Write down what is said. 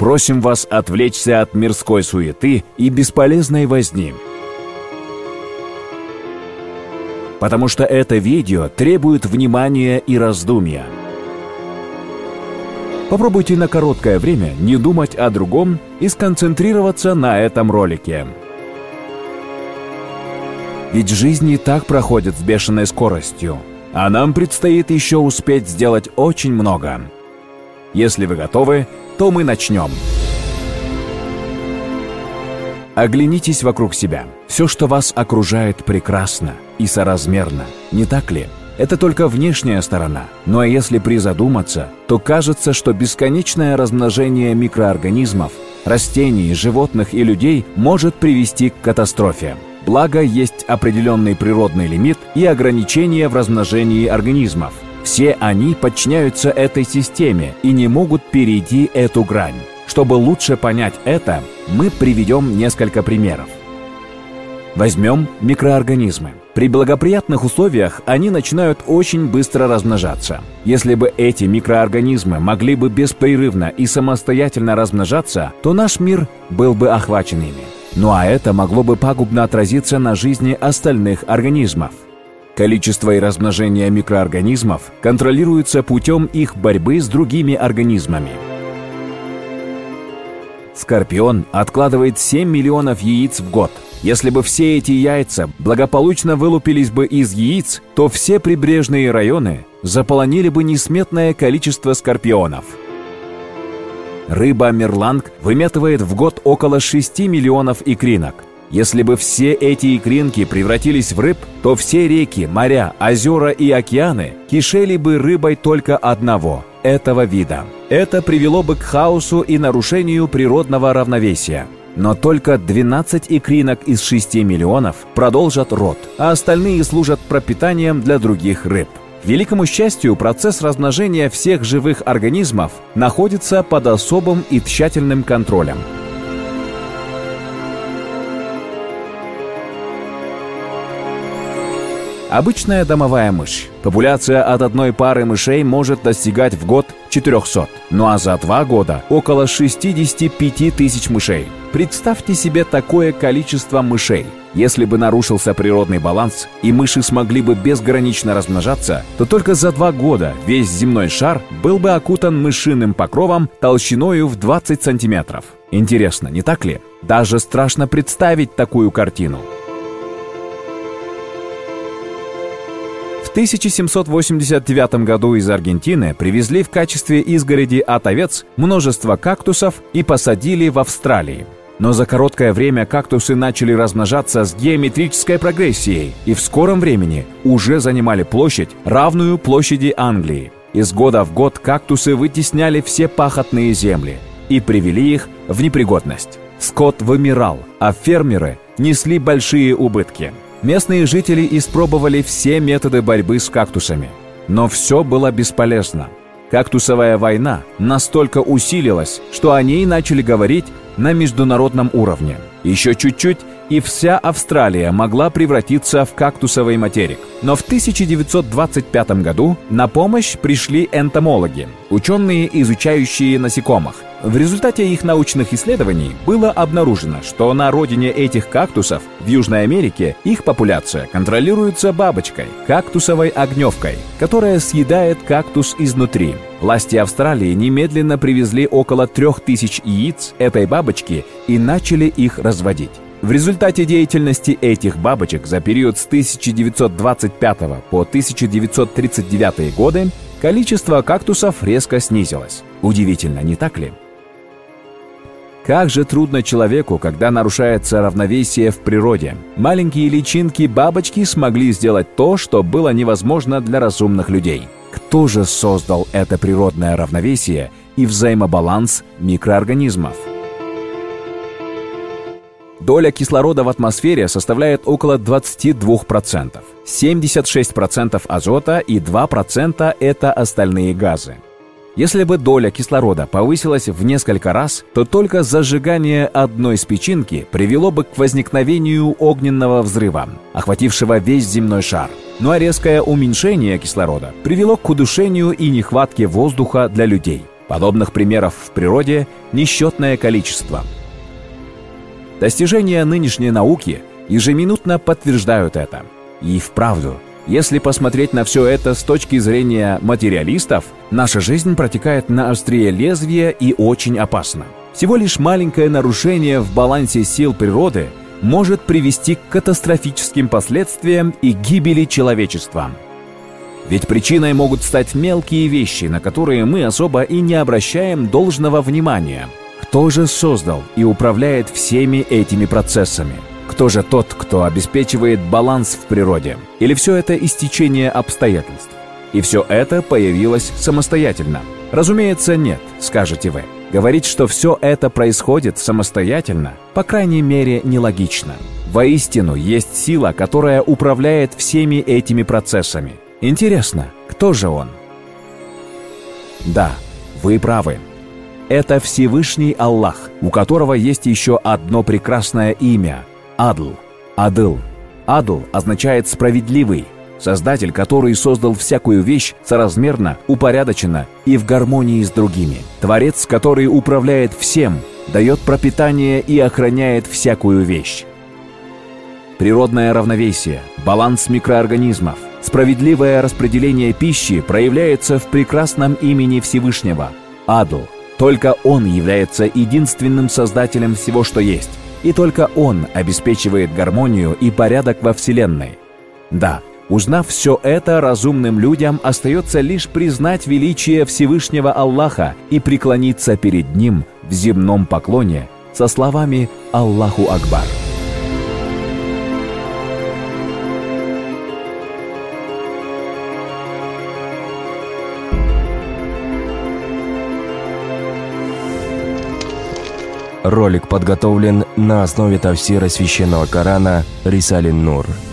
Просим вас отвлечься от мирской суеты и бесполезной возни. Потому что это видео требует внимания и раздумья. Попробуйте на короткое время не думать о другом и сконцентрироваться на этом ролике. Ведь жизнь и так проходит с бешеной скоростью, а нам предстоит еще успеть сделать очень много. Если вы готовы, то мы начнем. Оглянитесь вокруг себя. Все, что вас окружает, прекрасно и соразмерно. Не так ли? Это только внешняя сторона. А если призадуматься, то кажется, что бесконечное размножение микроорганизмов, растений, животных и людей может привести к катастрофе. Благо, есть определенный природный лимит и ограничения в размножении организмов. Все они подчиняются этой системе и не могут перейти эту грань. Чтобы лучше понять это, мы приведем несколько примеров. Возьмем микроорганизмы. При благоприятных условиях они начинают очень быстро размножаться. Если бы эти микроорганизмы могли бы беспрерывно и самостоятельно размножаться, то наш мир был бы охвачен ими. Ну а это могло бы пагубно отразиться на жизни остальных организмов. Количество и размножение микроорганизмов контролируется путем их борьбы с другими организмами. Скорпион откладывает 7 миллионов яиц в год. Если бы все эти яйца благополучно вылупились бы из яиц, то все прибрежные районы заполонили бы несметное количество скорпионов – Рыба мерланг выметывает в год около 6 миллионов икринок. Если бы все эти икринки превратились в рыб, то все реки, моря, озера и океаны кишели бы рыбой только одного – этого вида. Это привело бы к хаосу и нарушению природного равновесия. Но только 12 икринок из 6 миллионов продолжат род, а остальные служат пропитанием для других рыб великому счастью, процесс размножения всех живых организмов находится под особым и тщательным контролем. Обычная домовая мышь. Популяция от одной пары мышей может достигать в год 400, ну а за два года около 65 тысяч мышей. Представьте себе такое количество мышей. Если бы нарушился природный баланс и мыши смогли бы безгранично размножаться, то только за два года весь земной шар был бы окутан мышиным покровом толщиною в 20 сантиметров. Интересно, не так ли? Даже страшно представить такую картину. В 1789 году из Аргентины привезли в качестве изгороди от овец множество кактусов и посадили в Австралии. Но за короткое время кактусы начали размножаться с геометрической прогрессией и в скором времени уже занимали площадь, равную площади Англии. Из года в год кактусы вытесняли все пахотные земли и привели их в непригодность. Скот вымирал, а фермеры несли большие убытки – Местные жители испробовали все методы борьбы с кактусами. Но все было бесполезно. Кактусовая война настолько усилилась, что о ней начали говорить на международном уровне. Еще чуть-чуть, и вся Австралия могла превратиться в кактусовый материк. Но в 1925 году на помощь пришли энтомологи, ученые, изучающие насекомых. В результате их научных исследований было обнаружено, что на родине этих кактусов в Южной Америке их популяция контролируется бабочкой, кактусовой огневкой, которая съедает кактус изнутри. Власти Австралии немедленно привезли около 3000 яиц этой бабочки и начали их разводить. В результате деятельности этих бабочек за период с 1925 по 1939 годы количество кактусов резко снизилось. Удивительно, не так ли? Как же трудно человеку, когда нарушается равновесие в природе. Маленькие личинки бабочки смогли сделать то, что было невозможно для разумных людей. Кто же создал это природное равновесие и взаимобаланс микроорганизмов? Доля кислорода в атмосфере составляет около 22%. 76% азота и 2% это остальные газы. Если бы доля кислорода повысилась в несколько раз, то только зажигание одной спичинки привело бы к возникновению огненного взрыва, охватившего весь земной шар. Ну а резкое уменьшение кислорода привело к удушению и нехватке воздуха для людей. Подобных примеров в природе несчетное количество. Достижения нынешней науки ежеминутно подтверждают это. И вправду, если посмотреть на все это с точки зрения материалистов, наша жизнь протекает на острие лезвия и очень опасно. Всего лишь маленькое нарушение в балансе сил природы может привести к катастрофическим последствиям и гибели человечества. Ведь причиной могут стать мелкие вещи, на которые мы особо и не обращаем должного внимания. Кто же создал и управляет всеми этими процессами? Кто же тот, кто обеспечивает баланс в природе? Или все это истечение обстоятельств? И все это появилось самостоятельно? Разумеется, нет, скажете вы. Говорить, что все это происходит самостоятельно, по крайней мере, нелогично. Воистину, есть сила, которая управляет всеми этими процессами. Интересно, кто же он? Да, вы правы. Это Всевышний Аллах, у которого есть еще одно прекрасное имя – Адл. Адл. Адл означает «справедливый», Создатель, который создал всякую вещь соразмерно, упорядоченно и в гармонии с другими. Творец, который управляет всем, дает пропитание и охраняет всякую вещь. Природное равновесие, баланс микроорганизмов, справедливое распределение пищи проявляется в прекрасном имени Всевышнего – Адл. Только Он является единственным создателем всего, что есть. И только Он обеспечивает гармонию и порядок во Вселенной. Да, Узнав все это, разумным людям остается лишь признать величие Всевышнего Аллаха и преклониться перед Ним в земном поклоне со словами «Аллаху Акбар». Ролик подготовлен на основе тавсира священного Корана Рисалин Нур –